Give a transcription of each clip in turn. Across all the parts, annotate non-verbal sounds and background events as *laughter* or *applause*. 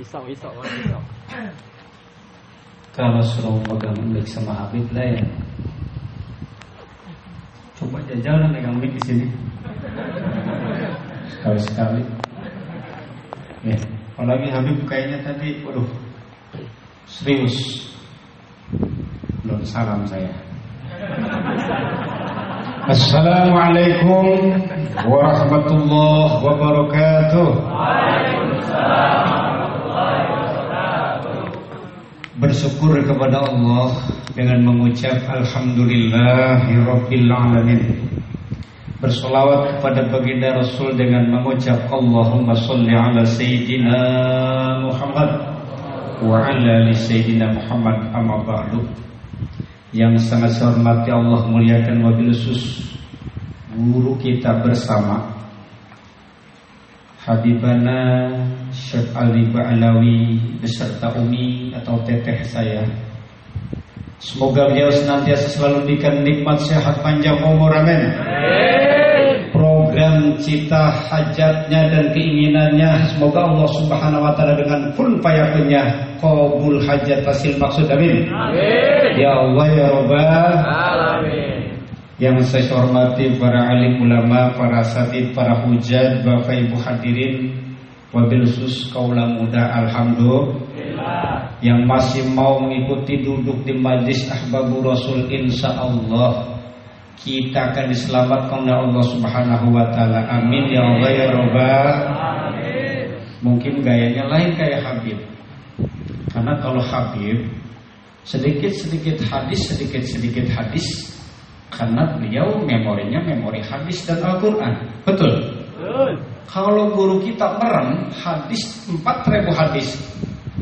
Pisau, pisau, pisau. Kalau suruh pegang mic sama Habib lah ya. Coba jajal lah megang mic di sini. Sekali-sekali. Ya, apalagi Habib kayaknya tadi, waduh, serius. Belum salam saya. Assalamualaikum warahmatullahi wabarakatuh. Bersyukur kepada Allah dengan mengucap Alhamdulillahirabbil alamin. Bersolawat kepada baginda Rasul dengan mengucap Allahumma salli ala Sayyidina Muhammad wa ala ali Sayyidina Muhammad amma ba'du. Yang sangat saya hormati Allah muliakan wabil khusus guru kita bersama Habibana Syekh Ali Ba'alawi beserta Umi atau teteh saya. Semoga beliau senantiasa selalu diberikan nikmat sehat panjang umur amin. Program cita hajatnya dan keinginannya. Semoga Allah Subhanahu wa taala dengan kun fayakunnya qabul hajat hasil maksud. Amin. Ya Allah ya Rabbal Alamin. yang saya hormati para alim ulama, para asatid, para hujat, bapak ibu hadirin, wabil khusus kaula muda alhamdulillah. Yang masih mau mengikuti duduk di majlis ahbabu rasul insya Allah kita akan diselamatkan oleh Allah subhanahu wa ta'ala. Amin ya Allah ya Rabbal mungkin gayanya lain kayak Habib. Karena kalau Habib sedikit-sedikit hadis sedikit-sedikit hadis karena beliau memorinya memori hadis dan Al-Quran. Betul? Kalau guru kita merem hadis 4000 hadis.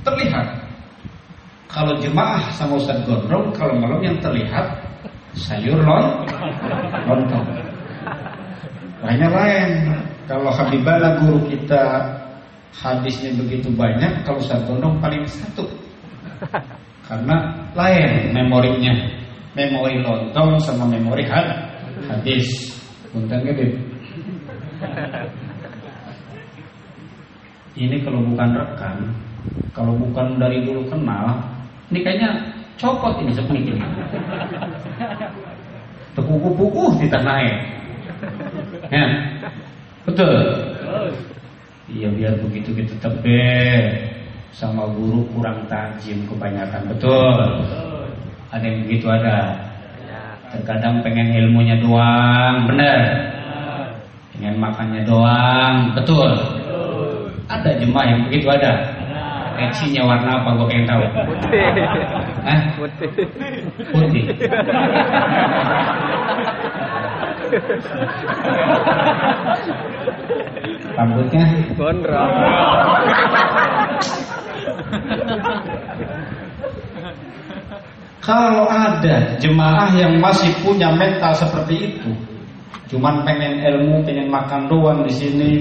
Terlihat. Kalau jemaah sama Ustaz Gondrong kalau malam yang terlihat sayur lon lontong. Lainnya lain. Kalau Habibana guru kita hadisnya begitu banyak kalau Ustaz Gondrong paling satu. Karena lain memorinya. Memori lontong sama memori had hadis. Punten gede ini kalau bukan rekan kalau bukan dari dulu kenal ini kayaknya copot ini sepnik ini. Tekuku-kuku di tanah ya. Betul. Iya biar begitu kita tebe sama guru kurang tajam kebanyakan. Betul. Ada yang begitu ada? Terkadang pengen ilmunya doang. Bener pengen makannya doang. Betul. Ada jemaah yang begitu ada Eksinya warna apa gue pengen tahu Putih. Hah? Putih. putih rambutnya Gondrong. Kalau ada jemaah yang masih punya mental seperti itu, cuman pengen ilmu, pengen makan doang di sini,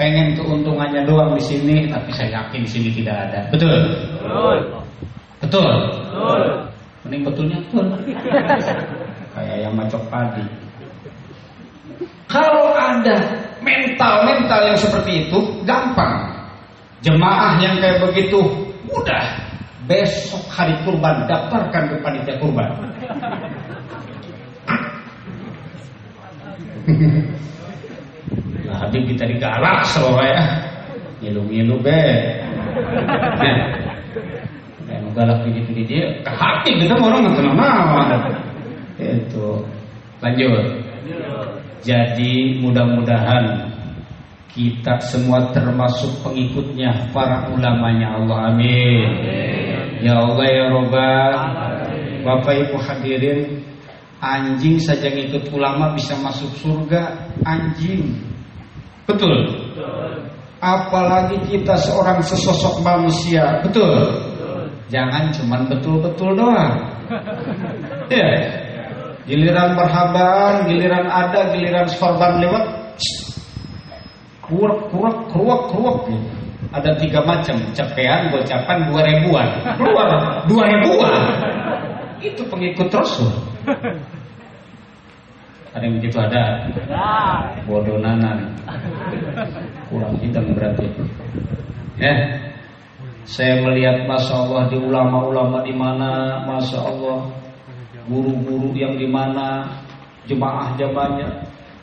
pengen keuntungannya doang di sini, tapi saya yakin di sini tidak ada. Betul? Betul. Mending betulnya betul. *laughs* Kayak yang macok padi. Kalau ada mental-mental yang seperti itu, gampang. Jemaah yang kayak begitu, mudah. Besok hari kurban daftarkan ke panitia kurban. *laughs* Nah, Habib kita digalak sama ya. Ngilu-ngilu be. Nah, yang galak di dia, ke hati kita orang nggak nama. Itu. Lanjut. Jadi mudah-mudahan kita semua termasuk pengikutnya para ulamanya Allah amin. Ya Allah ya Robbal. Bapak Ibu hadirin, anjing saja ngikut ulama bisa masuk surga, anjing. Betul. Apalagi kita seorang sesosok manusia, betul. Jangan cuman betul-betul doang. *laughs* Ya. Giliran merhaban, giliran ada, giliran sorban lewat, kurak kurak keruak keruak gitu. Ada tiga macam, cepean, gocapan, dua ribuan. Keluar dua ribuan. *laughs* Itu pengikut Rasul. *laughs* Ada yang begitu ada? Bodoh nanan. Kurang hitam berarti. Ya. Saya melihat Masya Allah di ulama-ulama di mana Masya Allah Guru-guru yang di mana Jemaah jamaahnya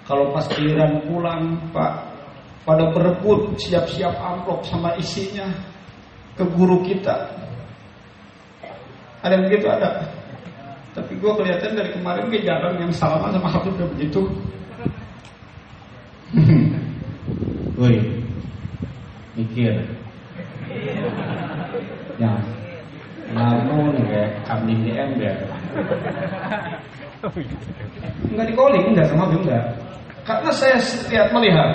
Kalau pas giliran pulang Pak Pada berebut siap-siap amplop sama isinya Ke guru kita Ada yang begitu ada gue kelihatan dari kemarin Gue jarang yang salaman sama Habib udah begitu Woi Mikir Ya. Namun ya kambing di ember. Enggak dikoling, enggak sama enggak. Karena saya lihat melihat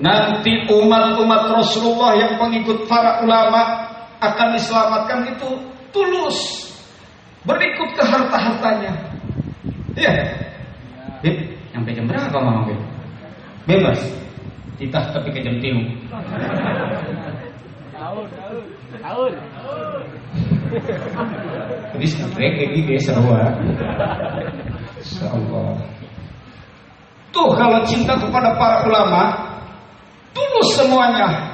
nanti umat-umat Rasulullah yang pengikut para ulama akan diselamatkan itu tulus berikut ke harta-hartanya. Iya. Beb, sampai jam berapa Mama Beb? Bebas. Titah tapi ke jam tilu. Tahun. Jadi kayak gini semua. Allah. Tuh kalau cinta kepada para ulama tulus semuanya.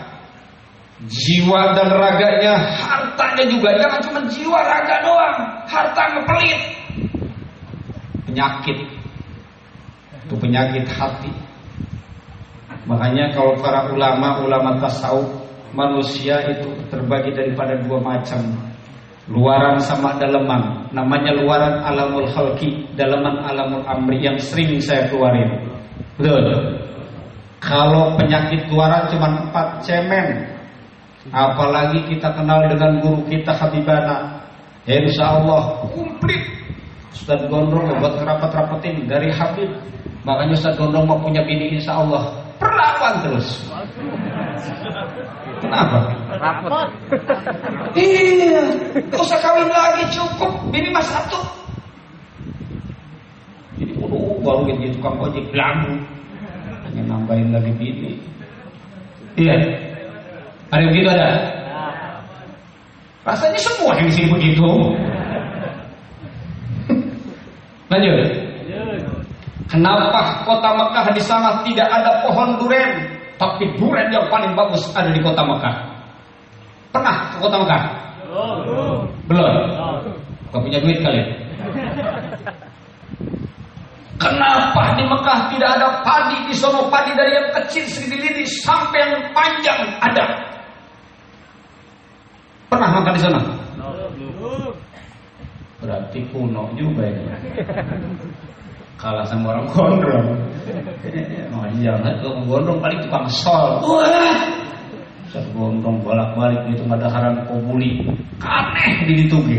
Jiwa dan raganya, hartanya juga jangan cuma jiwa raga doang, harta ngepelit. Penyakit. Itu penyakit hati. Makanya kalau para ulama, ulama tasawuf manusia itu terbagi daripada dua macam luaran sama daleman namanya luaran alamul khalqi daleman alamul amri yang sering saya keluarin betul kalau penyakit luaran cuma empat cemen apalagi kita kenal dengan guru kita Habibana ya insya Allah komplit Ustaz Gondrong buat ngerapat-rapetin dari Habib makanya Ustaz Gondrong mau punya bini insya Allah perawan terus Kenapa? Rapot. Iya, gak usah kawin lagi cukup. Bini mas satu. Jadi udah baru jadi tukang ojek belambu. Hanya nambahin lagi bini. Iya. Ada yang begitu ada? Rasanya semua yang di sini begitu. Lanjut. Kenapa kota Mekah di sana tidak ada pohon duren, tapi duren yang paling bagus ada di kota Mekah? Pernah ke kota Mekah? Belum. Gak punya duit kali. Kenapa di Mekah tidak ada padi di sono padi dari yang kecil segini sampai yang panjang ada? Pernah makan di sana? Berarti kuno juga ini. Kalah sama orang gondrong. Oh, jangan ke gondrong paling tukang sol. Wah, Ustaz gondrong bolak-balik itu madaharan kobuli. Aneh di ge.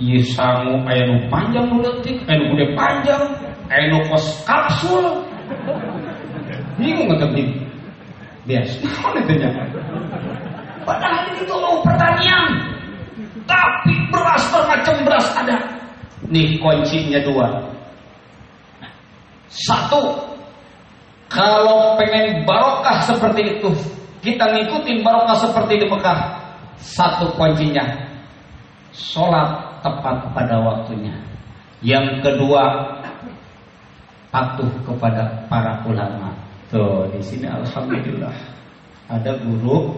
Ieu sangu aya nu panjang nu leutik, aya nu gede panjang, aya nu kos kapsul. Bingung nggak tadi? Bias, naon *laughs* itu nya? Padahal itu mau pertanian. Tapi beras bermacam beras ada. Nih kuncinya dua. Satu, kalau pengen barokah seperti itu, kita ngikutin barokah seperti di Mekah. Satu kuncinya, sholat tepat pada waktunya. Yang kedua, patuh kepada para ulama. Tuh di sini alhamdulillah ada guru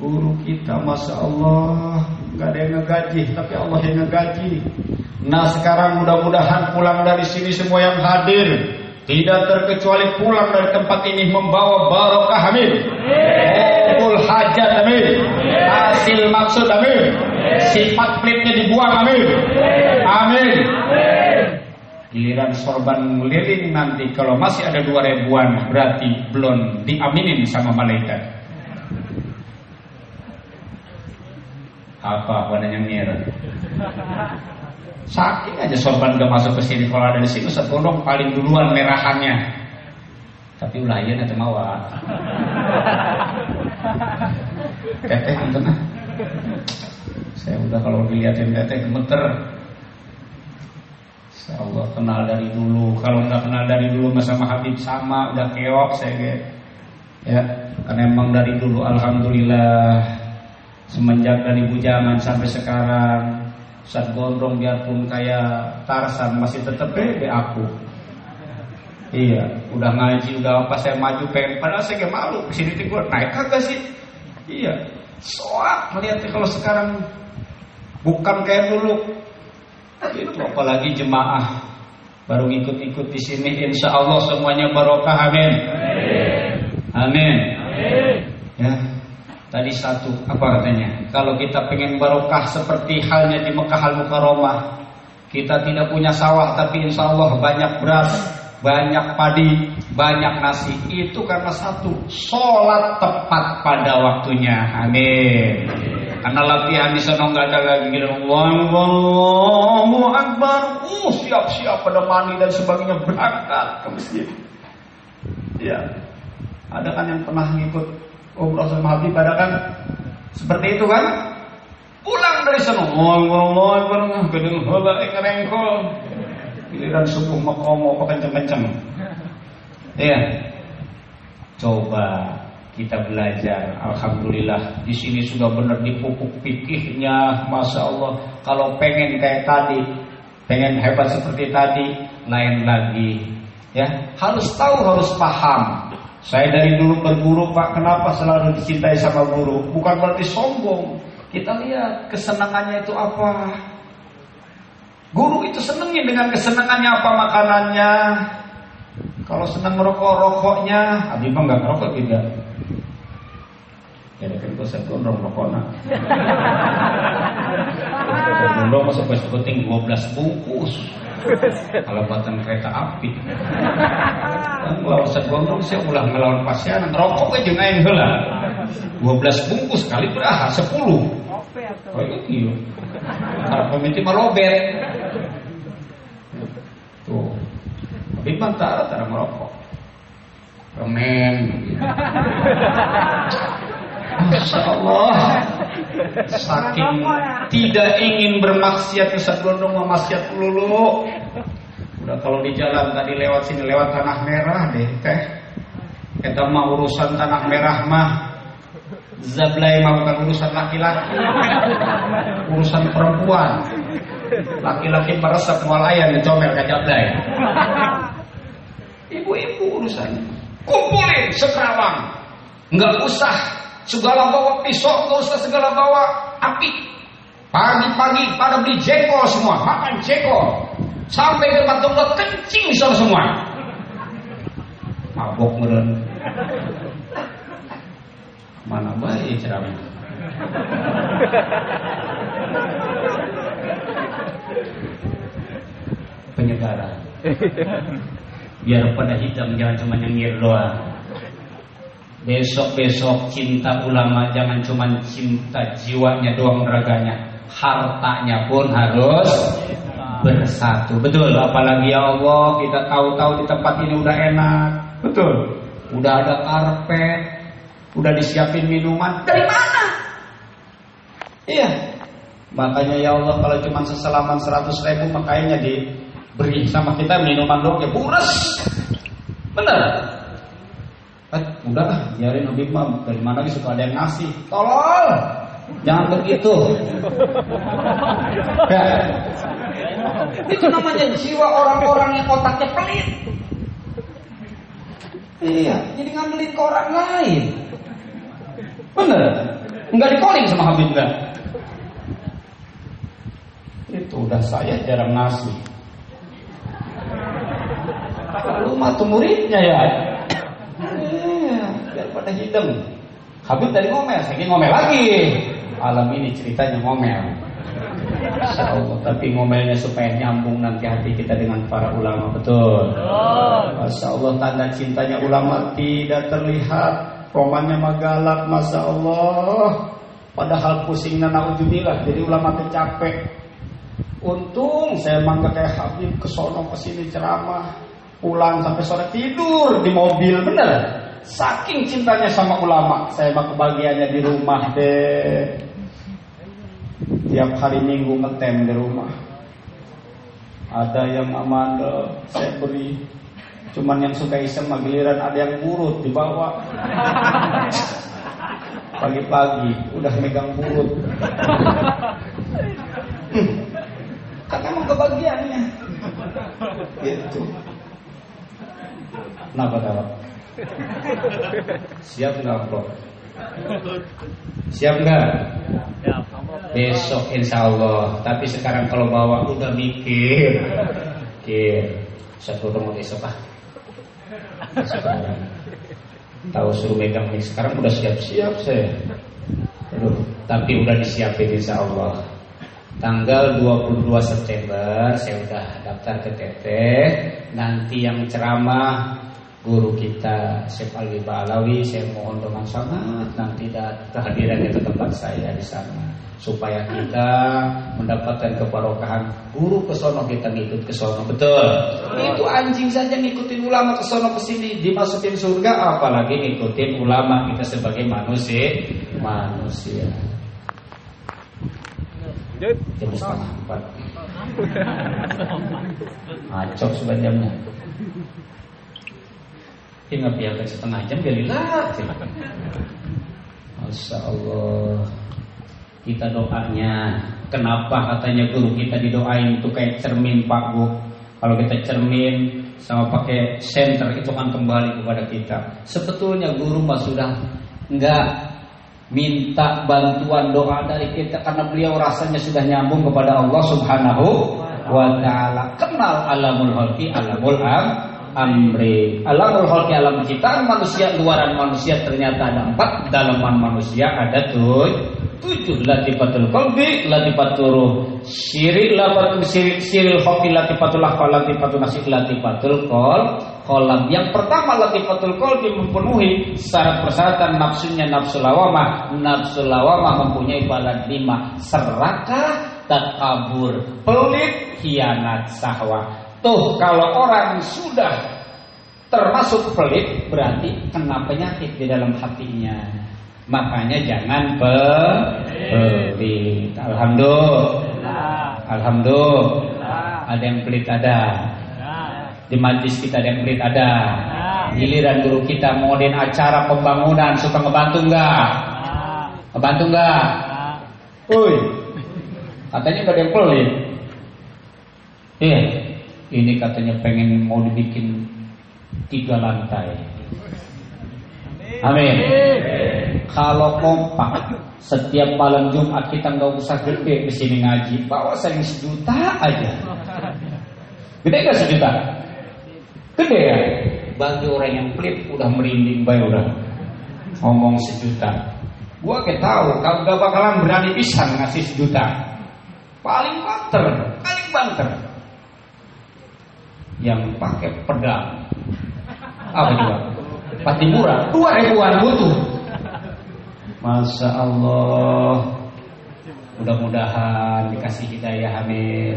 guru kita masya Allah nggak ada yang ngegaji tapi Allah yang ngegaji. Nah sekarang mudah-mudahan pulang dari sini semua yang hadir tidak terkecuali pulang dari tempat ini membawa barokah amin. Kabul hajat amin. Hasil maksud amin. Sifat pelitnya dibuang amin. Amin. Giliran sorban ngeliling nanti kalau masih ada dua ribuan berarti belum diaminin sama malaikat. Apa warnanya merah? Saking aja sorban gak masuk ke sini kalau ada di sini Ustaz paling duluan merahannya. Tapi ulah ieu nanti mawa. Teteh nonton ah. Saya udah kalau dilihatin teteh gemeter. Insya Allah kenal dari dulu. Kalau nggak kenal dari dulu sama Habib sama, udah keok saya. Ya, karena emang dari dulu Alhamdulillah semenjak dari bujangan sampai sekarang Ustaz Gondrong biarpun kayak Tarsan masih tetap be aku Iya, udah ngaji, udah apa saya maju pengen padahal saya gak malu ke sini gue naik kagak sih? Iya, soal melihatnya kalau sekarang bukan kayak dulu. Itu apalagi jemaah baru ikut-ikut di sini, insya Allah semuanya barokah, amin. Amin. Ya, tadi satu apa katanya? Kalau kita pengen barokah seperti halnya di Mekah Al Mukarramah, kita tidak punya sawah tapi insya Allah banyak beras, banyak padi, banyak nasi. Itu karena satu, sholat tepat pada waktunya. Amin. Karena latihan di sana nggak ada lagi. Allahu Akbar. Uh, siap-siap pada mandi dan sebagainya berangkat ke masjid. Ya. Ada kan yang pernah ngikut umroh sama Habib ada kan seperti itu kan? Pulang dari Akbar, gedung hola ngerengkol. Giliran subuh makomo kenceng-kenceng. Ya. Coba kita belajar. Alhamdulillah di sini sudah benar dipupuk pikirnya, masya Allah. Kalau pengen kayak tadi, pengen hebat seperti tadi, lain lagi. Ya, harus tahu, harus paham. Saya dari dulu berguru Pak, kenapa selalu dicintai sama guru? Bukan berarti sombong. Kita lihat kesenangannya itu apa. Guru itu senengnya dengan kesenangannya apa makanannya. Kalau senang merokok, rokoknya. Habib nggak ngerokok tidak. Kan gue saya gondrong rokoknya. Gondrong masuk penting 12 bungkus. Kalau buatan kereta api. Kan lawan saya gondrong saya ulah ngelawan pasien. Rokok aja ngain heula. 12 bungkus kali berapa? 10. Oh iya. Kalau pemimpin melobet. Tuh. Tapi mantara tak merokok. Permen. Masya Allah Saking tidak ingin bermaksiat Ustaz Gondong memaksiat lulu Udah kalau di jalan tadi lewat sini lewat tanah merah deh teh. Kita mau urusan tanah merah mah. Zablay mah bukan urusan laki-laki. Urusan perempuan. Laki-laki meresap mualayan ngecomel ke Zablay Ibu-ibu urusannya Kumpulin sekerawang Nggak usah segala bawa pisau, nggak usah segala bawa api. Pagi-pagi pada beli jengkol semua, makan jengkol. Sampai ke tunggal kencing sama semua. Mabok meren. Mana baik ceramah. Penyegara. Biar pada hitam jangan cuma nyengir doang. Besok-besok cinta ulama jangan cuma cinta jiwanya doang raganya, hartanya pun harus bersatu. Betul, apalagi ya Allah kita tahu-tahu di tempat ini udah enak. Betul. Udah ada karpet, udah disiapin minuman. Dari mana? Iya. Makanya ya Allah kalau cuma seselaman 100 ribu makanya diberi sama kita minuman doang ya bures. Bener. Eh, udah biarin Habib mah dari mana lagi suka ada yang ngasih. Tolol, jangan begitu. *laughs* ya. Itu namanya jiwa orang-orang yang otaknya pelit. Iya, jadi ngambilin ke orang lain. Bener, nggak dikoling sama Habib kan? Itu udah saya jarang ngasih. Lu matu muridnya ya pada hidung. Habib tadi ngomel, saya ngomel lagi. Alam ini ceritanya ngomel. Insya Allah, tapi ngomelnya supaya nyambung nanti hati kita dengan para ulama betul. Masya Allah tanda cintanya ulama tidak terlihat. Romannya magalak, masya Allah. Padahal pusingnya naudzubillah, jadi ulama tercapek. Untung saya mangga kayak Habib ke sono ke sini ceramah, pulang sampai sore tidur di mobil bener. Saking cintanya sama ulama, saya mah kebagiannya di rumah deh. Tiap hari minggu ngetem di rumah. Ada yang amanda saya beri. Cuman yang suka iseng mah giliran ada yang burut dibawa. Pagi-pagi udah megang burut. Kan emang kebagiannya. Gitu. Kenapa tahu? Siap nggak amplop? Siap nggak? Besok insya Allah. Tapi sekarang kalau bawa udah mikir, mikir. Satu mau besok ah. Sekarang. Tahu suruh megang nih sekarang udah siap-siap saya. Aduh, tapi udah disiapin insya Allah. Tanggal 22 September saya udah daftar ke TT. Nanti yang ceramah guru kita Syekh Ali Balawi saya mohon dengan sangat nanti kehadirannya ke tempat saya di sana. Supaya kita mendapatkan kebarokahan guru ke sono kita ngikut ke sono. Betul. Itu anjing saja ngikutin ulama ke sono ke sini. Dimasukin surga apalagi ngikutin ulama kita sebagai manusia. Manusia. Jam setengah empat. Acok Ingat ya setengah jam jadilah Masya Allah. Kita doanya Kenapa katanya guru kita didoain itu kayak cermin Pak Bu? Kalau kita cermin sama pakai senter itu akan kembali kepada kita. Sebetulnya guru mah sudah Enggak minta bantuan doa dari kita Karena beliau rasanya sudah nyambung kepada Allah subhanahu wa ta'ala. Kenal alamul halki alamul am amri. Alamul khalqi alam ciptaan manusia, luaran manusia ternyata ada empat, dalaman manusia ada tujuh. Tujuh latifatul qalbi, latifatul syirik, latifatul syirik, syirik khalqi, latifatul lahfa, latifatul nasib, latifatul qol. Kolam yang pertama latifatul qalbi memenuhi syarat persyaratan nafsunya nafsu lawamah. Nafsu lawamah mempunyai balan lima serakah, takabur, pelit, hianat, sahwat Tuh kalau orang sudah termasuk pelit berarti kena penyakit di dalam hatinya. Makanya jangan pelit. Alhamdulillah. Alhamdulillah. Ada yang pelit ada. Di majlis kita ada yang pelit ada. Giliran guru kita ngadain acara pembangunan suka ngebantu enggak? Ngebantu enggak? Woi. Katanya enggak ada yang pelit. Iya. Ini katanya pengen mau dibikin tiga lantai. Amin. Kalau kompak setiap malam Jumat kita nggak usah gede di sini ngaji, bawa saya sejuta aja. Gede nggak sejuta? Gede ya. Bagi orang yang pelit udah merinding bay udah ngomong sejuta. Gua kayak tahu kalau gak bakalan berani pisang ngasih sejuta. Paling banter, paling banter yang pakai pedang. Apa juga? Pasti murah, dua ribuan butuh. Masya Allah. Mudah-mudahan dikasih hidayah amin.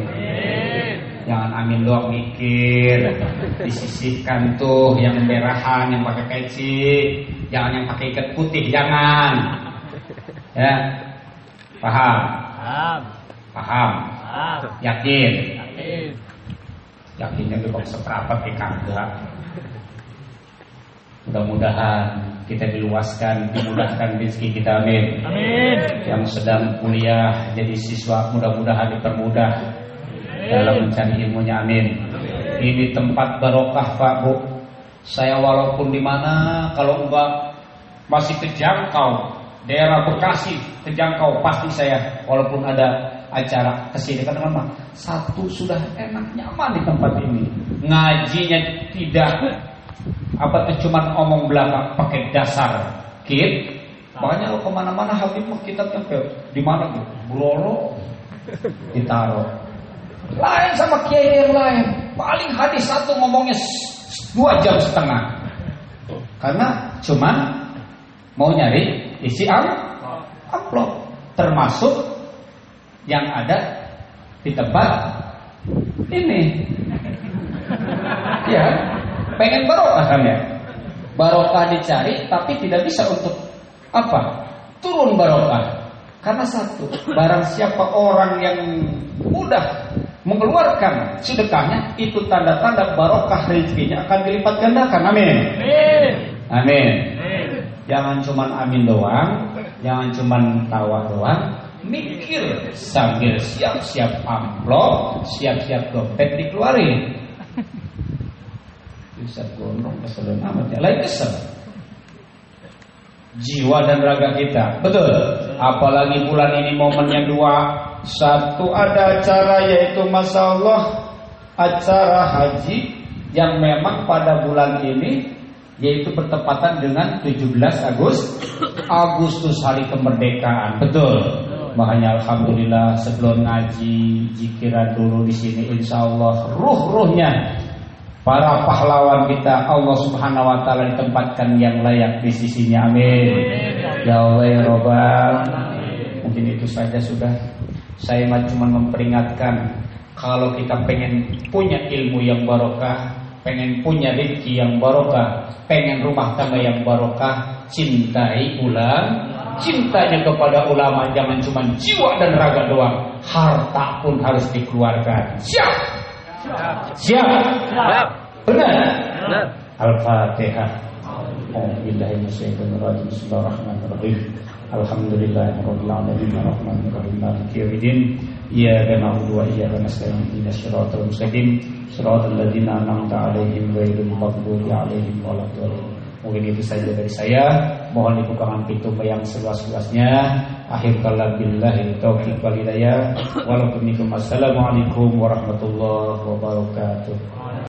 Jangan amin doang mikir. Disisihkan tuh yang merahan, yang pakai peci. Jangan yang pakai ikat putih, jangan. Ya. Paham? Paham. Paham. Yakin? Yakin yakinnya kok seperempat ya kagak. Mudah-mudahan kita diluaskan dimudahkan rezeki kita amin. Amin. Yang sedang kuliah jadi siswa mudah-mudahan dipermudah dalam mencari ilmunya amin. amin ini tempat barokah Pak Bu. Saya walaupun di mana kalau enggak masih terjangkau daerah Bekasi terjangkau pasti saya walaupun ada acara ke sini. Kan teman satu sudah enak nyaman di tempat ini. Ngajinya tidak apa tuh cuma omong belakang pakai dasar kit. Banyak ke mana-mana habib mah kitabnya di mana tuh? Buloro ditaruh. Lain sama kiai yang lain. Paling hadis satu ngomongnya dua jam setengah. Karena cuman mau nyari isi am amplop. Termasuk yang ada di tempat ini. Ya, pengen barokah kan ya? Barokah dicari tapi tidak bisa untuk apa? Turun barokah. Karena satu, barang siapa orang yang mudah mengeluarkan sedekahnya, itu tanda-tanda barokah rezekinya akan dilipat gandakan. Amin. Amin. Jangan cuma amin doang, jangan cuma tawa doang, mikir sambil siap-siap amplop, siap-siap dompet dikeluarin. Bisa gondrong kesel amat ya. Lain kesel. Jiwa dan raga kita. Betul. Apalagi bulan ini momennya dua. Satu ada acara yaitu Masya Allah acara haji yang memang pada bulan ini yaitu bertepatan dengan 17 Agustus Agustus hari kemerdekaan. Betul. Makanya alhamdulillah sebelum ngaji jikiran dulu di sini insya Allah ruh-ruhnya para pahlawan kita Allah Subhanahu wa taala ditempatkan yang layak di sisinya. Amin. Ya Allah ya Robbal. Mungkin itu saja sudah. Saya cuma memperingatkan kalau kita pengen punya ilmu yang barokah, pengen punya rezeki yang barokah, pengen rumah tangga yang barokah, cintai ulama cintanya kepada ulama jangan cuma jiwa dan raga doang, harta pun harus dikeluarkan. Siap? Siap? Siap. Benar? Al-Fatihah. Bismillahirrahmanirrahim. Maliki wa nasta'in mustaqim. An'amta 'alaihim maghdubi 'alaihim waladdallin. Mungkin itu saja dari saya. Mohon dibukakan pintu yang seluas-luasnya. Akhir kalam billahi taufiq wal hidayah. Walaupun Assalamualaikum warahmatullahi wabarakatuh.